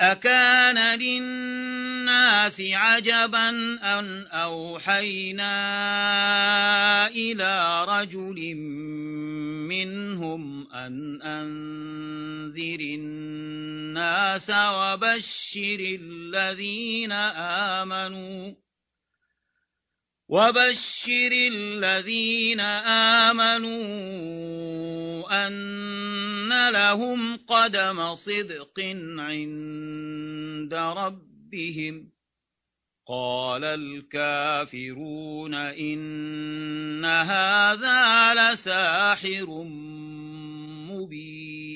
أكان للناس عجبا أن أوحينا إلى رجل منهم أن أنذر الناس وبشر الذين آمنوا وبشر الذين آمنوا أن لهم قدم صدق عند ربهم. قال الكافرون إن هذا لساحر مبين.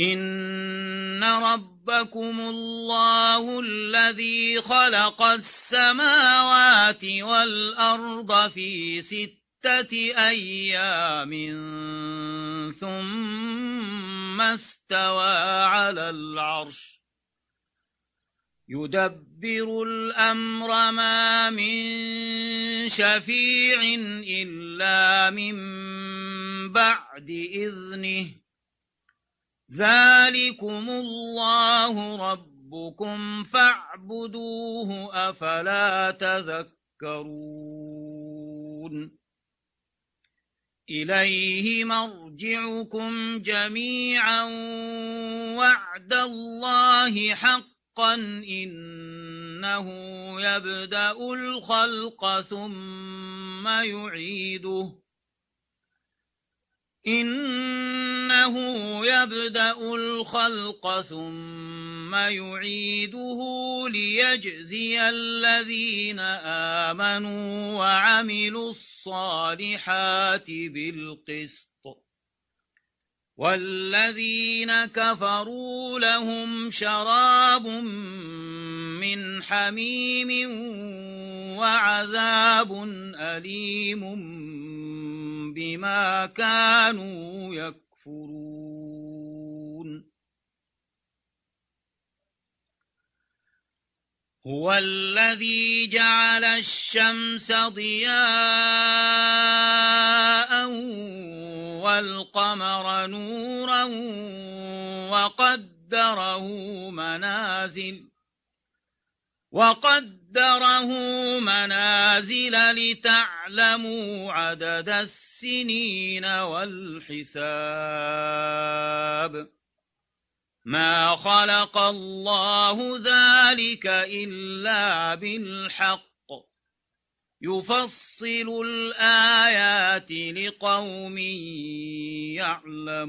إن ربكم الله الذي خلق السماوات والأرض في ستة أيام ثم استوى على العرش. يدبر الأمر ما من شفيع إلا من بعد إذنه. ذلكم الله ربكم فاعبدوه أفلا تذكرون. إليه مرجعكم جميعا وعد الله حقا إنه يبدأ الخلق ثم يعيده. إنه يبدأ الخلق ثم يعيده ليجزي الذين آمنوا وعملوا الصالحات بالقسط. والذين كفروا لهم شراب من حميم وعذاب أليم بما كانوا يكفرون. هو الذي جعل الشمس ضياء والقمر نورا وقدره منازل وقدره منازل لتعلموا عدد السنين والحساب ما خلق الله ذلك إلا بالحق. يفصل الآيات لقوم يعلمون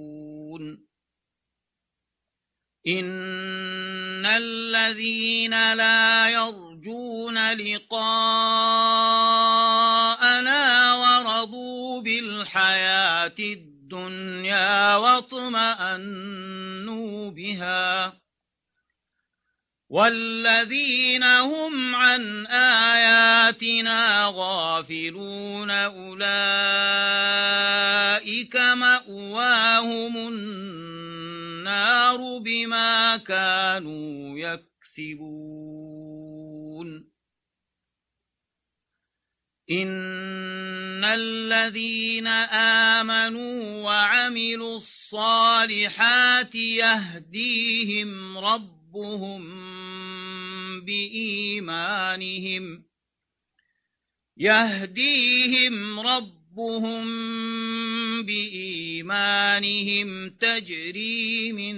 إن الذين لا يرجون لقاءنا ورضوا بالحياة الدنيا واطمأنوا بها والذين هم عن آياتنا غافلون أولئك مأواهم النار بما كانوا يكسبون. إن الذين آمنوا وعملوا الصالحات يهديهم ربهم بإيمانهم يهديهم ربهم بإيمانهم تجري من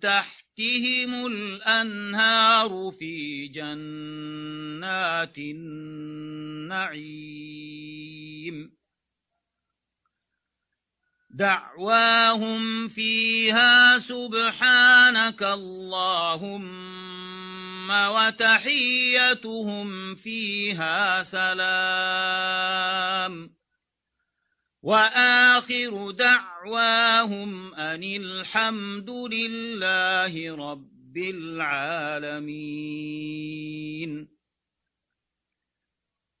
تحتهم الأنهار في جنات النعيم. دعواهم فيها سبحانك اللهم وتحيتهم فيها سلام. وآخر دعواهم أن الحمد لله رب العالمين.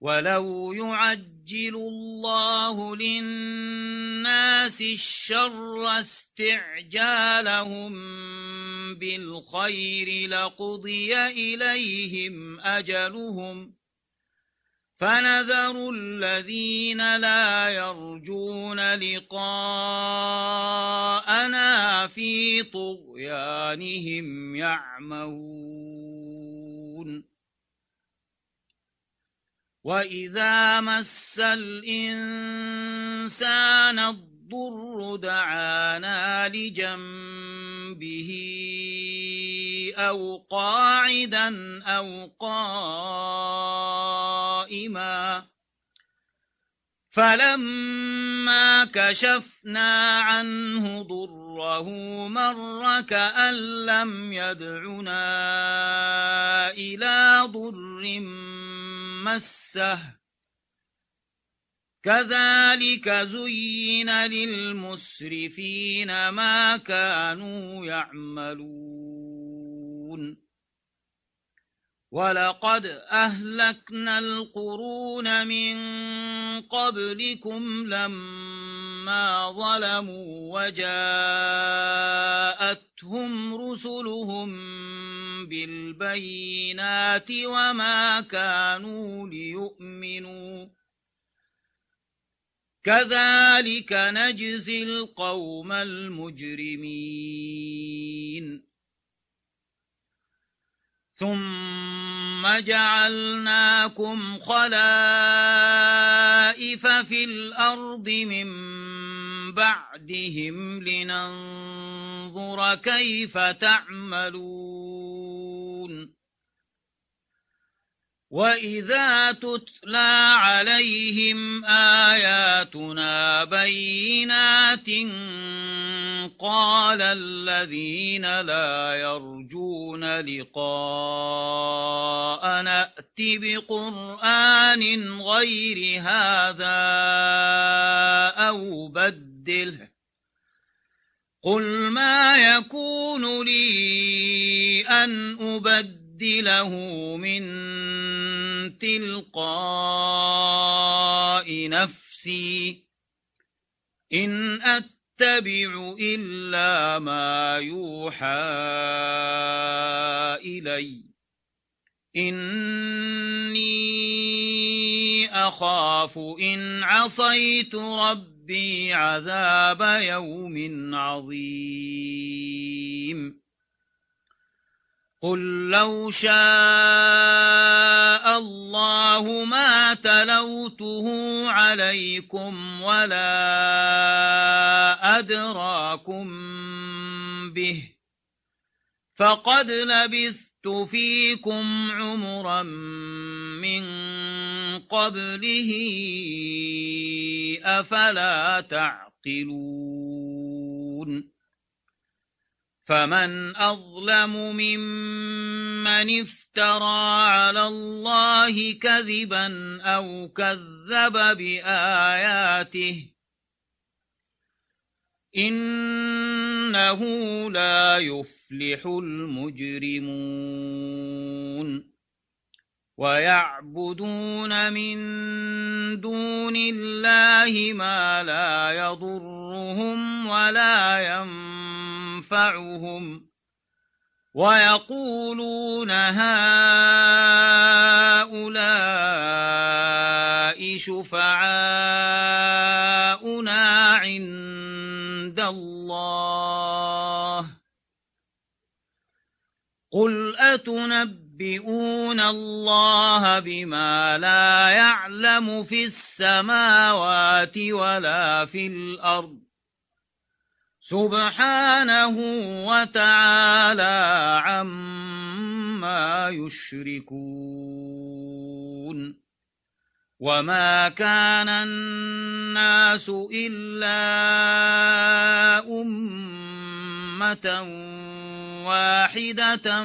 ولو يعجل الله للناس الشر استعجالهم بالخير لقضي إليهم أجلهم فنذر الذين لا يرجون لقاءنا في طغيانهم يعمهون واذا مس الانسان الضر دعانا لجنبه أو قاعدا أو قائما. فلما كشفنا عنه ضره مر كأن لم يدعنا إلى ضر مسه. كذلك زين للمسرفين ما كانوا يعملون. ولقد أهلكنا القرون من قبلكم لما ظلموا وجاءتهم رسلهم بالبينات وما كانوا ليؤمنوا. كذلك نجزي القوم المجرمين. ثم جعلناكم خلائف في الأرض من بعدهم لننظر كيف تعملون. واذا تتلى عليهم اياتنا بينات قال الذين لا يرجون لقاء نات بقران غير هذا أو بدله قل ما يكون لي ان ابدله من تلقاء نفسي. إن أتبع إلا ما يوحى إلي. إني أخاف إن عصيت ربي عذاب يوم عظيم. قل لو شاء الله ما تلوته عليكم ولا أدراكم به فقد لبثت فيكم عمرا من قبله أفلا تعقلون فمن أظلم ممن افترى على الله كذبا أو كذب بآياته إنه لا يفلح المجرمون ويعبدون من دون الله ما لا يضرهم ولا ينفعهم ويقولون هؤلاء شفعاؤنا عند الله قل أتنبئ ينبئون الله بما لا يعلم في السماوات ولا في الأرض سبحانه وتعالى عما يشركون وما كان الناس إلا أمة واحدة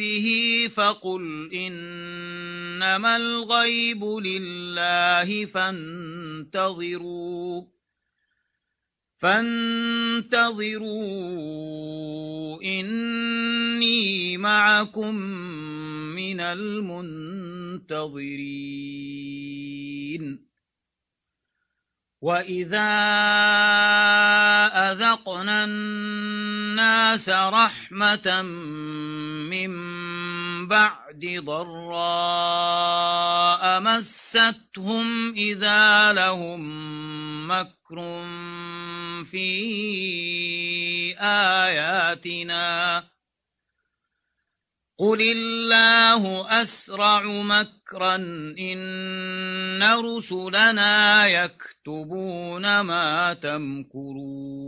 به فقل إنما الغيب لله فانتظروا فانتظروا إني معكم من المنتظرين. وإذا أذقنا الناس رحمة من بعد ضراء مستهم إذا لهم مكر في آياتنا قل الله أسرع مكرا إن رسلنا يكتبون ما تمكرون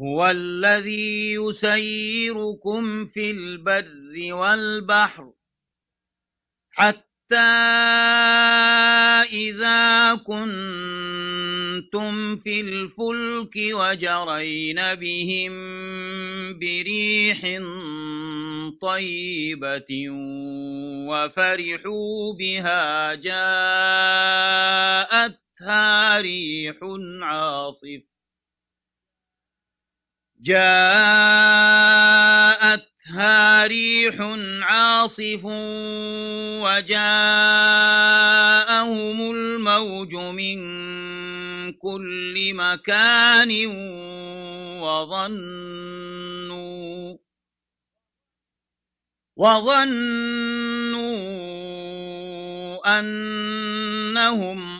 هو الذي يسيركم في البر والبحر حتى إذا كنتم في الفلك وجرين بهم بريح طيبة وفرحوا بها جاءتها ريح عاصف جاءتها ريح عاصف وجاءهم الموج من كل مكان وظنوا وظنوا أنهم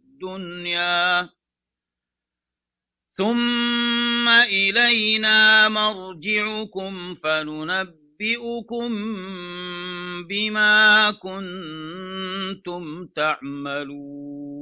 ثم إلينا مرجعكم فننبئكم بما كنتم تعملون.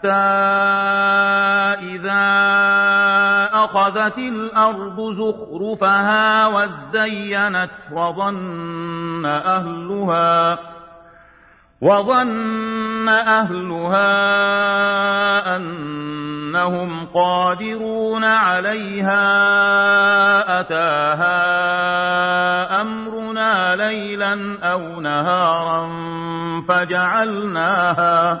حتى إذا أخذت الأرض زخرفها وزينت وظن أهلها وظن أهلها أنهم قادرون عليها أتاها أمرنا ليلا أو نهارا فجعلناها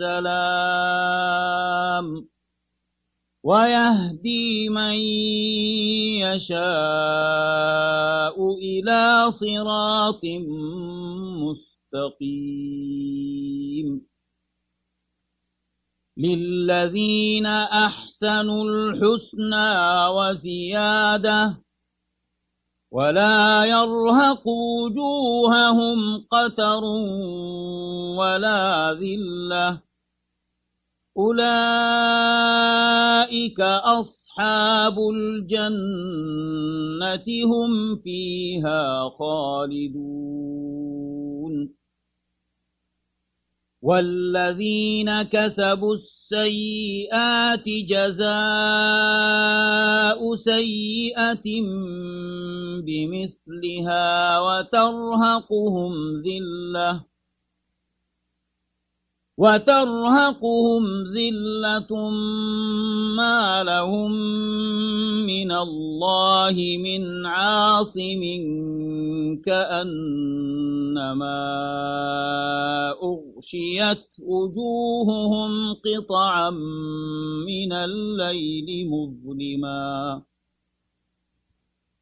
السلام. ويهدي من يشاء إلى صراط مستقيم. للذين أحسنوا الحسنى وزيادة ولا يرهق وجوههم قتر ولا ذلة أولئك أصحاب الجنة هم فيها خالدون. والذين كسبوا السيئات جزاء سيئة بمثلها وترهقهم ذلة. وترهقهم ذلة ما لهم من الله من عاصم كأنما أغشيت وجوههم قطعا من الليل مظلما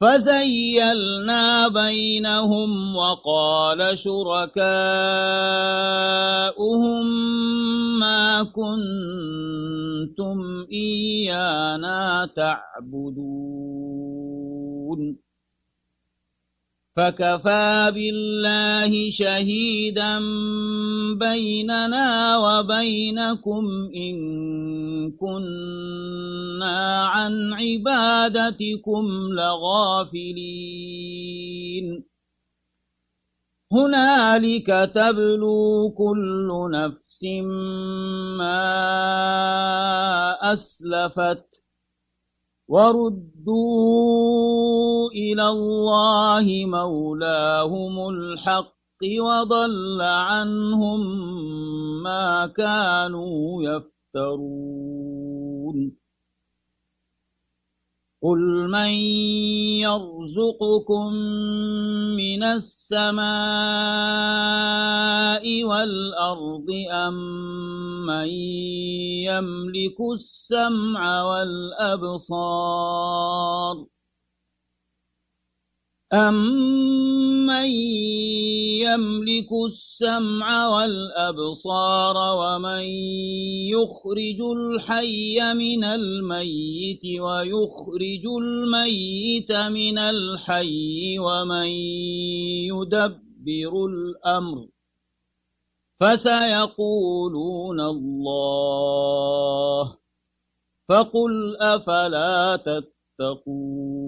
فزيلنا بينهم وقال شركاؤهم ما كنتم إيانا تعبدون فكفى بالله شهيدا بيننا وبينكم إن كنا عن عبادتكم لغافلين. هنالك تبلو كل نفس ما أسلفت وردوا إلى الله مولاهم الحق وضل عنهم ما كانوا يفترون قل من يرزقكم من السماء والأرض أم من يملك السمع والأبصار أَمَّن يَمْلِكُ السَّمْعَ وَالْأَبْصَارَ وَمَن يُخْرِجُ الْحَيَّ مِنَ الْمَيِّتِ وَيُخْرِجُ الْمَيِّتَ مِنَ الْحَيِّ وَمَن يُدَبِّرُ الْأَمْرَ فَسَيَقُولُونَ اللَّهُ فَقُلْ أَفَلَا تَتَّقُونَ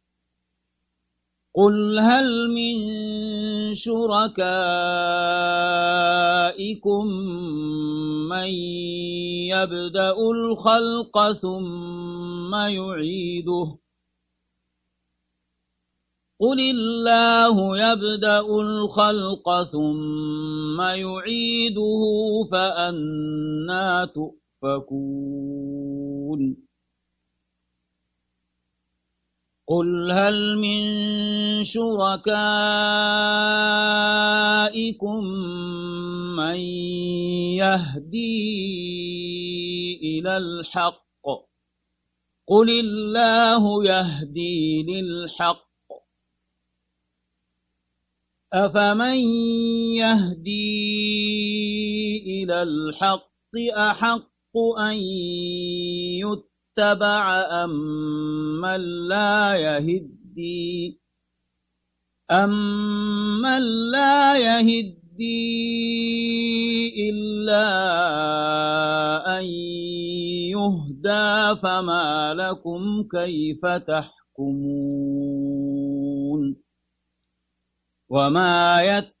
قل هل من شركائكم من يبدأ الخلق ثم يعيده قل الله يبدأ الخلق ثم يعيده فأنا تؤفكون قل هل من شركائكم من يهدي إلى الحق قل الله يهدي للحق أفمن يهدي إلى الحق أحق أن يتبع أم من لا يهدي؟ أمن لا يهدي إلا أن يهدى فما لكم كيف تحكمون؟ وما يتبع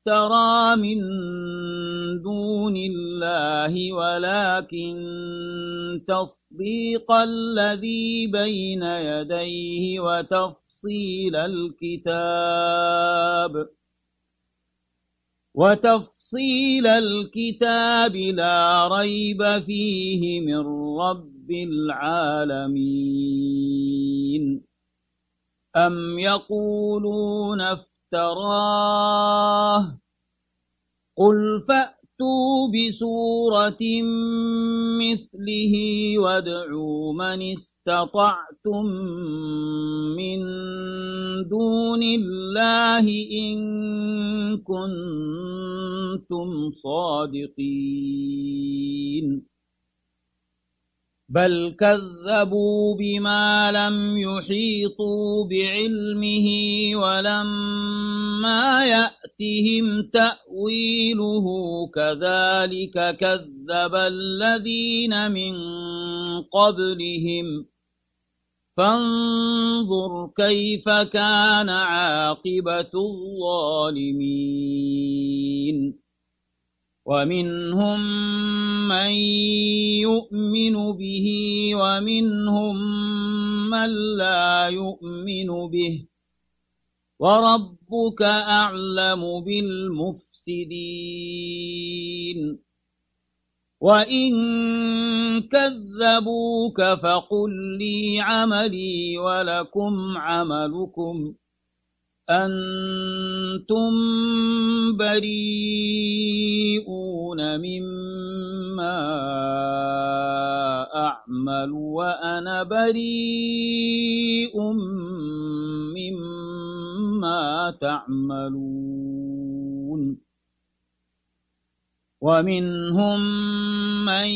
افترى من دون الله ولكن تصديق الذي بين يديه وتفصيل الكتاب وتفصيل الكتاب لا ريب فيه من رب العالمين أم يقولون افتراه قل فأتوا بسورة مثله وادعوا من استطعتم من دون الله إن كنتم صادقين. بل كذبوا بما لم يحيطوا بعلمه ولما يأتهم تأويله كذلك كذب الذين من قبلهم فانظر كيف كان عاقبة الظالمين ومنهم من يؤمن به ومنهم من لا يؤمن به وربك أعلم بالمفسدين وإن كذبوك فقل لي عملي ولكم عملكم أنتم بريئون مما أعمل وأنا بريء مما تعملون. ومنهم من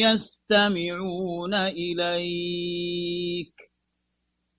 يستمعون إليك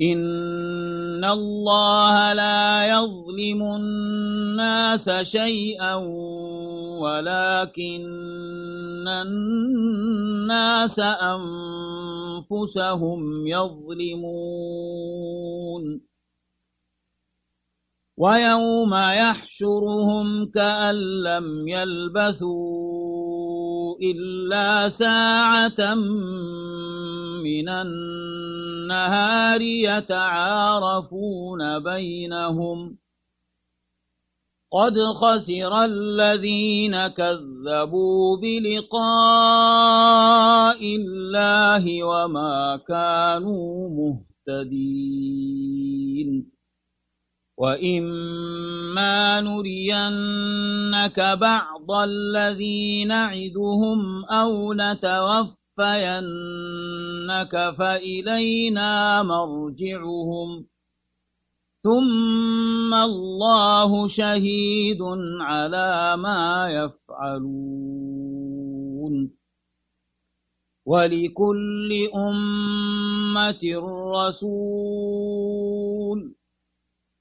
إن الله لا يظلم الناس شيئا ولكن الناس أنفسهم يظلمون ويوم يحشرهم كأن لم يلبثوا إلا ساعة من النهار يتعارفون بينهم قد خسر الذين كذبوا بلقاء الله وما كانوا مهتدين وإما إما نرينك بعض الذي نعدهم أو نتوفينك فإلينا مرجعهم. ثم الله شهيد على ما يفعلون. ولكل أمة رسول.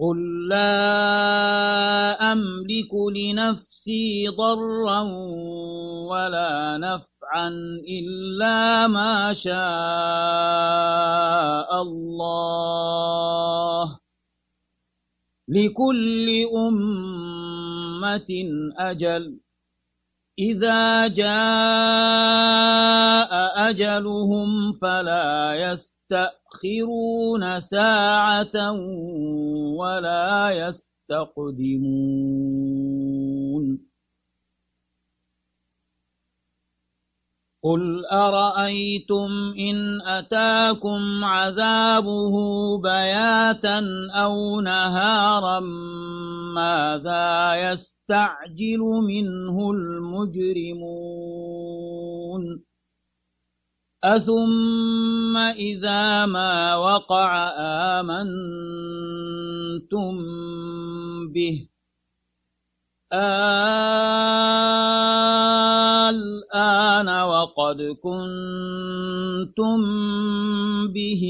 قل لا أملك لنفسي ضرا ولا نفعا إلا ما شاء الله لكل أمة أجل إذا جاء أجلهم فلا يستأخرون ساعة ولا يستقدمون قل أرأيتم إن أتاكم عذابه بياتا أو نهارا ماذا يستعجل منه المجرمون أثم إذا ما وقع آمنتم به. الآن وقد كنتم به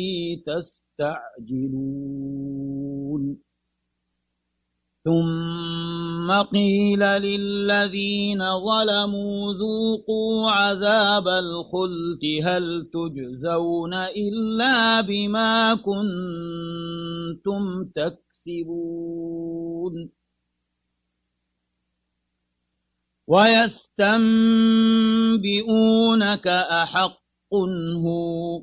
تستعجلون. ثم قيل للذين ظلموا ذوقوا عذاب الخلد هل تجزون إلا بما كنتم تكسبون ويستنبئونك أحق هو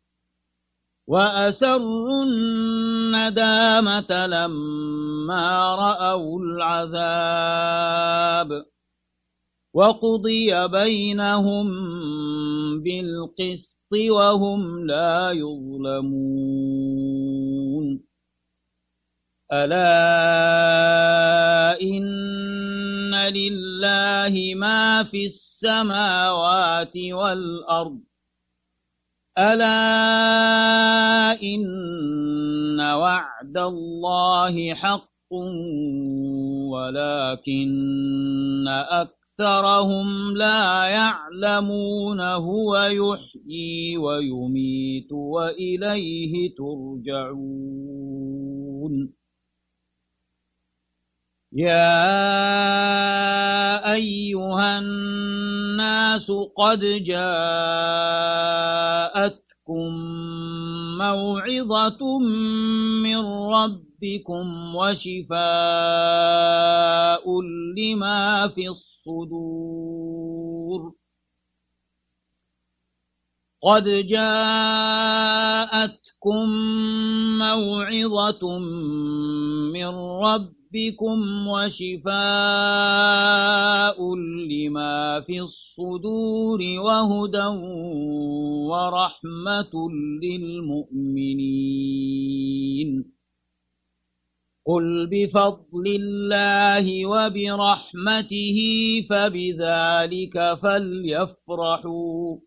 وأسروا الندامة لما رأوا العذاب وقضي بينهم بالقسط وهم لا يظلمون. ألا إن لله ما في السماوات والأرض ألا إن وعد الله حق ولكن أكثرهم لا يعلمون هو يحيي ويميت وإليه ترجعون يا أيها الناس قد جاءتكم موعظة من ربكم وشفاء لما في الصدور قد جاءتكم موعظة من ربكم ربكم وشفاء لما في الصدور وهدى ورحمة للمؤمنين قل بفضل الله وبرحمته فبذلك فليفرحوا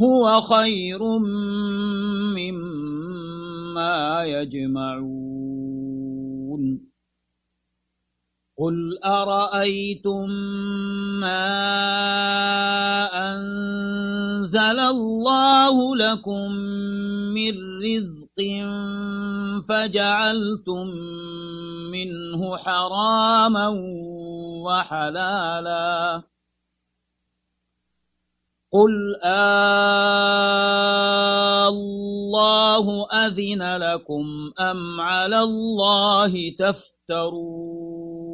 هو خير مما يجمعون قل أرأيتم ما أنزل الله لكم من رزق فجعلتم منه حراما وحلالا قل آه الله أذن لكم أم على الله تفترون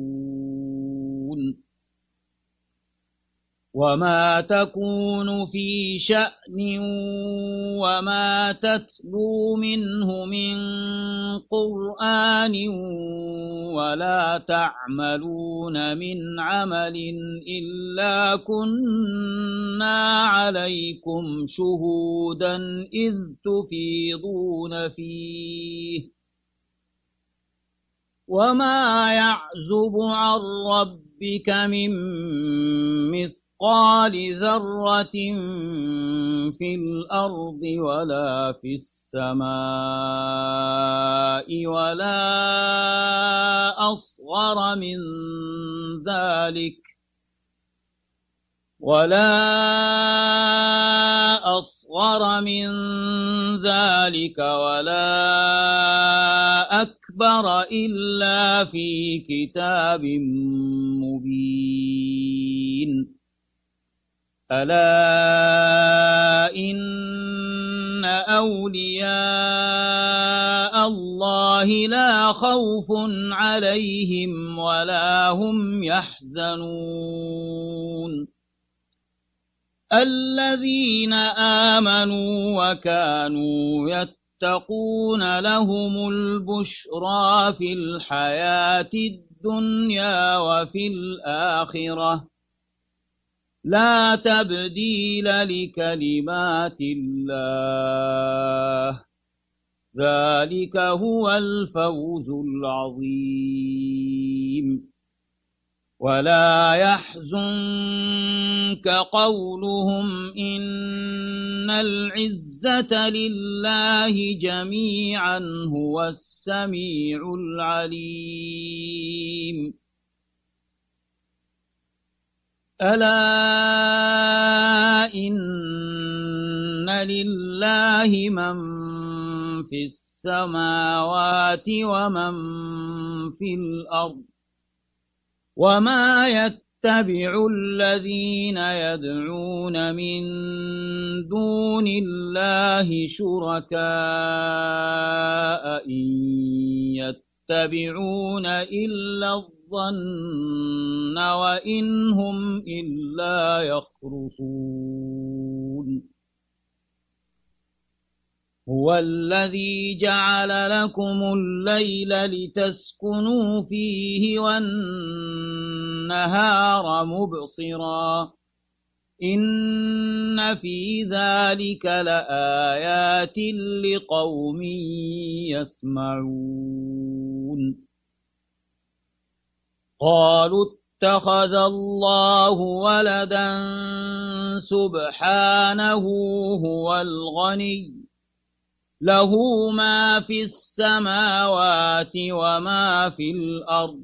وما تكون في شأن وما تتلو منه من قرآن ولا تعملون من عمل إلا كنا عليكم شهودا إذ تفيضون فيه وما يعزب عن ربك من مثل مثقال ذرة في الأرض ولا في السماء ولا أصغر من ذلك ولا أصغر من ذلك ولا أكبر إلا في كتاب مبين. ألا إن أولياء الله لا خوف عليهم ولا هم يحزنون. الذين آمنوا وكانوا يتقون لهم البشرى في الحياة الدنيا وفي الآخرة. لا تبديل لكلمات الله. ذلك هو الفوز العظيم. ولا يحزنك قولهم إن العزة لله جميعا هو السميع العليم. ألا إن لله من في السماوات ومن في الأرض وما يتبع الذين يدعون من دون الله شركاء إن إلا الظلم الظن وإن هم إلا يخرصون. هو الذي جعل لكم الليل لتسكنوا فيه والنهار مبصرا. إن في ذلك لآيات لقوم يسمعون قالوا اتخذ الله ولدا سبحانه هو الغني له ما في السماوات وما في الأرض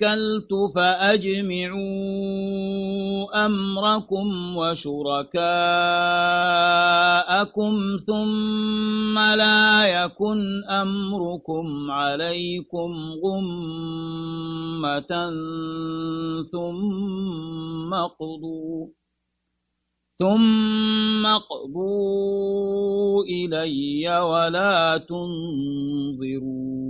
توكلت فأجمعوا أمركم وشركاءكم ثم لا يكن أمركم عليكم غمة ثم قضوا ثم اقضوا إلي ولا تنظرون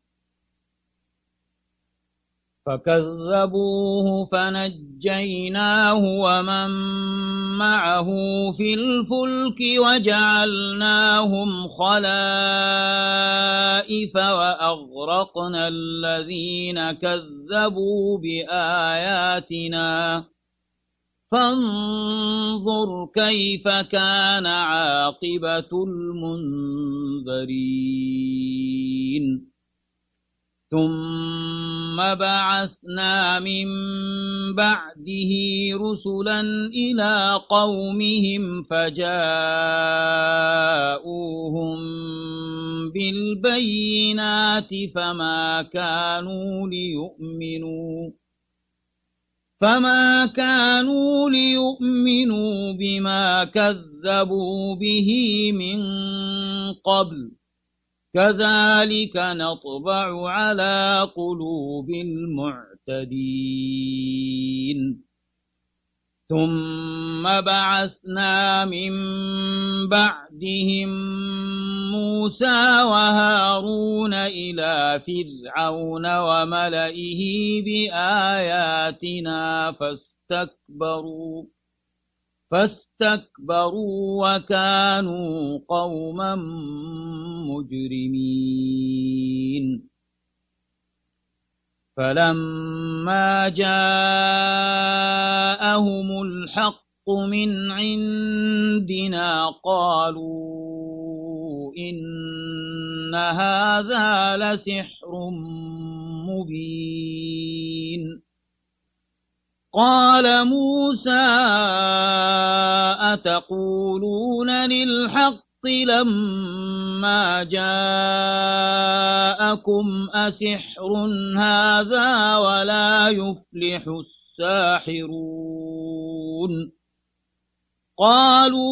فكذبوه فنجيناه ومن معه في الفلك وجعلناهم خلائف وأغرقنا الذين كذبوا بآياتنا. فانظر كيف كان عاقبة المنذرين. ثم بعثنا من بعده رسلا إلى قومهم فجاءوهم بالبينات فما كانوا ليؤمنوا فما كانوا ليؤمنوا بما كذبوا به من قبل كذلك نطبع على قلوب المعتدين. ثم بعثنا من بعدهم موسى وهارون إلى فرعون وملئه بآياتنا فاستكبروا. فاستكبروا وكانوا قوما مجرمين. فلما جاءهم الحق من عندنا قالوا إن هذا لسحر مبين. قال موسى أتقولون للحق لما جاءكم أسحر هذا ولا يفلح الساحرون قالوا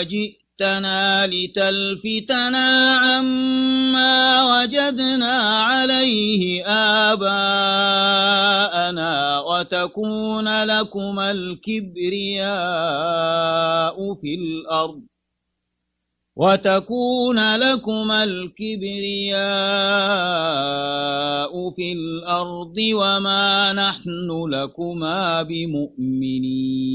أجئ جئتنا لتلفتنا عما وجدنا عليه آباءنا وتكون لكما الكبرياء في الأرض وتكون لكما الكبرياء في الأرض وما نحن لكما بمؤمنين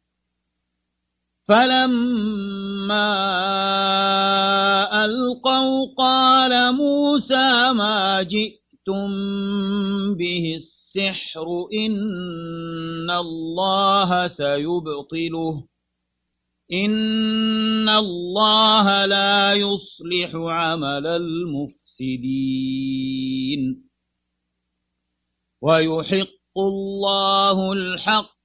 فلما ألقوا قال موسى ما جئتم به السحر إن الله سيبطله إن الله لا يصلح عمل المفسدين ويحق الله الحق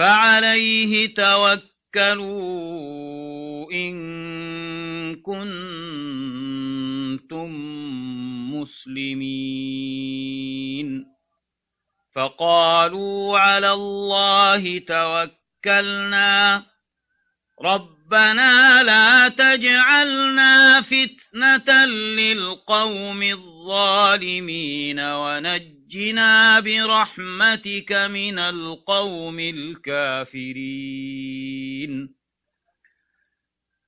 فعليه توكلوا إن كنتم مسلمين. فقالوا على الله توكلنا. ربنا لا تجعلنا فتنة للقوم الظالمين ونجنا برحمتك من القوم الكافرين.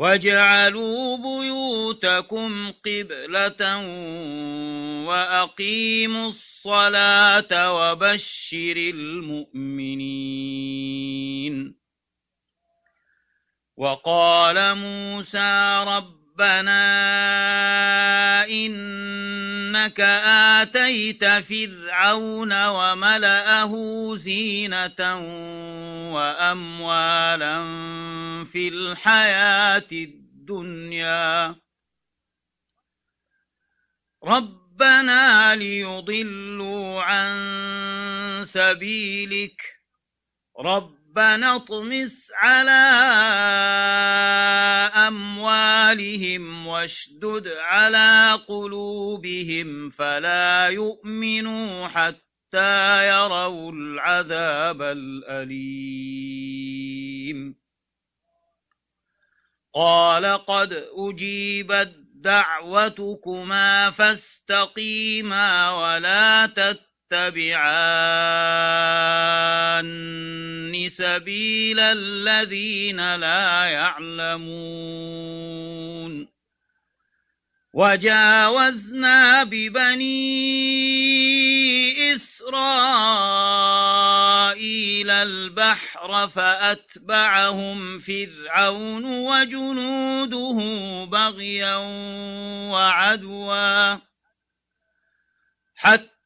واجعلوا بيوتكم قبلة وأقيموا الصلاة وبشر المؤمنين وقال موسى ربنا إنك آتيت فرعون وملأه زينة وأموالا في الحياة الدنيا. ربنا ليضلوا عن سبيلك. ربنا اطمس على أموالهم واشدد على قلوبهم فلا يؤمنوا حتى يروا العذاب الأليم. قال قد أجيبت دعوتكما فاستقيما ولا تتبعان سبيل الذين لا يعلمون. وجاوزنا ببني إسرائيل البحر فأتبعهم فرعون وجنوده بغيا وعدوا حتى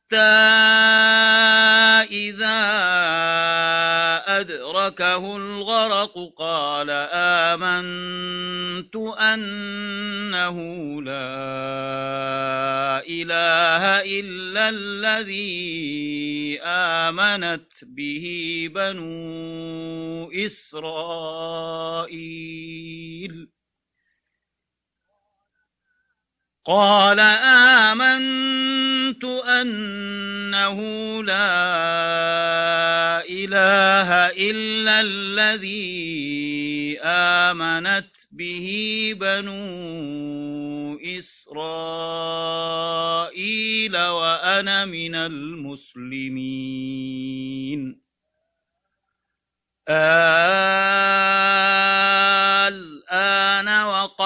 إذا أدركه الغرق قال آمنت أنه لا إله إلا الذي آمنت به بنو إسرائيل. قال آمنت أنه لا إله إلا الذي آمنت به بنو إسرائيل وأنا من المسلمين. الآن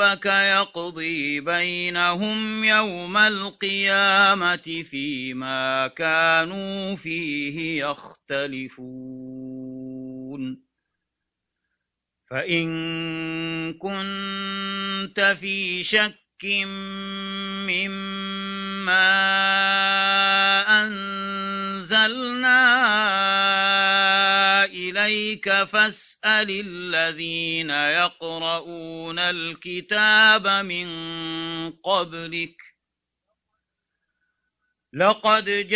ربك يقضي بينهم يوم القيامة فيما كانوا فيه يختلفون. فإن كنت في شك مما إليك فاسأل الذين يقرؤون الكتاب من قبلك. لقد جاءك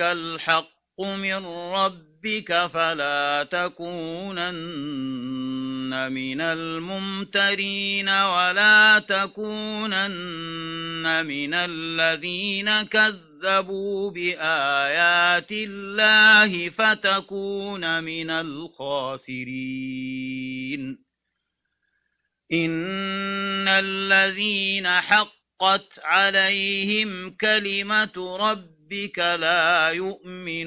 الحق من ربك فلا تكونن من الممترين ولا تكونن من الذين كذبوا بآيات الله فتكون من الخاسرين. إن الذين حقت عليهم كلمة ربك لا يؤمنون.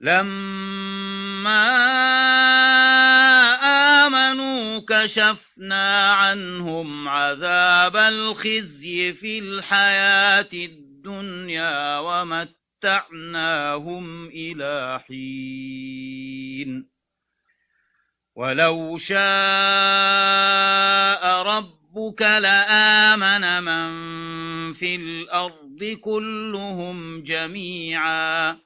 لما آمنوا كشفنا عنهم عذاب الخزي في الحياة الدنيا ومتعناهم إلى حين. ولو شاء ربك لآمن من في الأرض كلهم جميعا.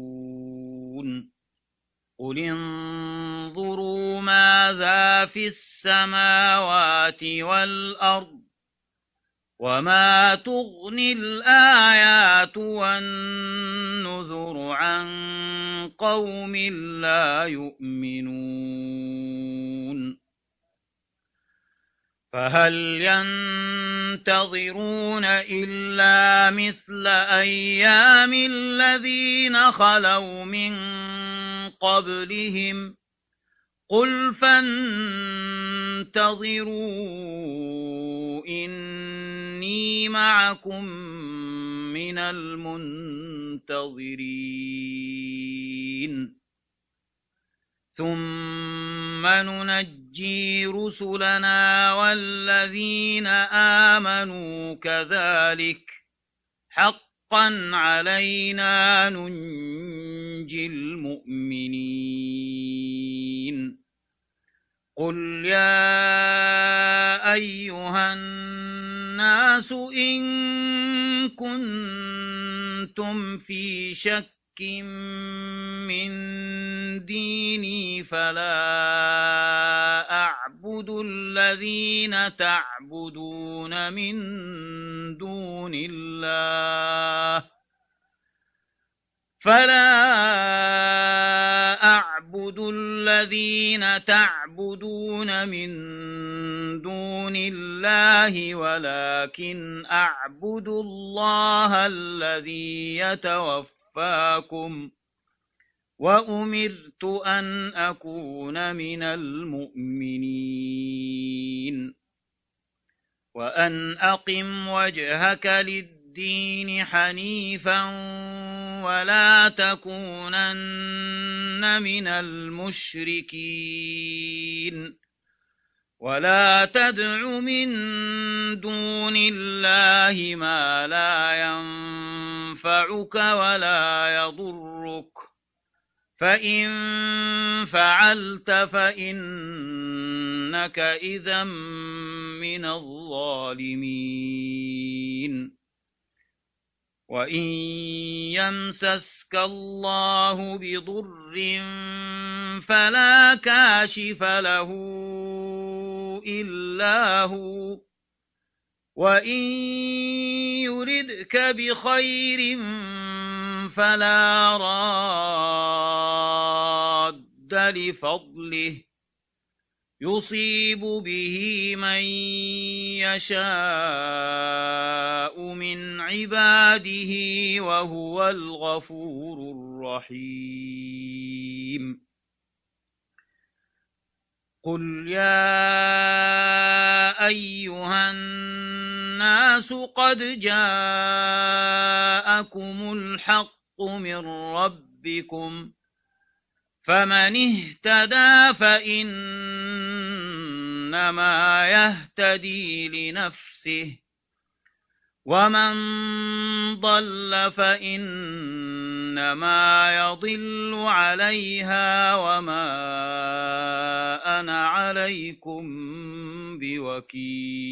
قل انظروا ماذا في السماوات والأرض وما تغني الآيات والنذر عن قوم لا يؤمنون فهل ينتظرون إلا مثل أيام الذين خلوا من قبلهم؟ قل فانتظروا إني معكم من المنتظرين. ثم ننجي رسلنا والذين آمنوا كذلك. حقا علينا ننجي المؤمنين. قل يا أيها الناس إن كنتم في شك من ديني فلا أعبد الذين تعبدون من دون الله فلا أعبد الذين تعبدون من دون الله ولكن أعبد الله الذي يتوفى توفاكم وأمرت أن أكون من المؤمنين وأن أقم وجهك للدين حنيفا ولا تكونن من المشركين ولا تدع من دون الله ما لا ينفعك ولا يضرك فإن فعلت فإنك إذا من الظالمين وإن يمسسك الله بضر فلا كاشف له إلا هو وإن يردك بخير فلا راد لفضله يصيب به من يشاء من عباده وهو الغفور الرحيم قل يا أيها الناس قد جاءكم الحق من ربكم فمن اهتدى فإنما يهتدي لنفسه. ومن ضل فإنما يضل عليها وما أنا عليكم بوكيل.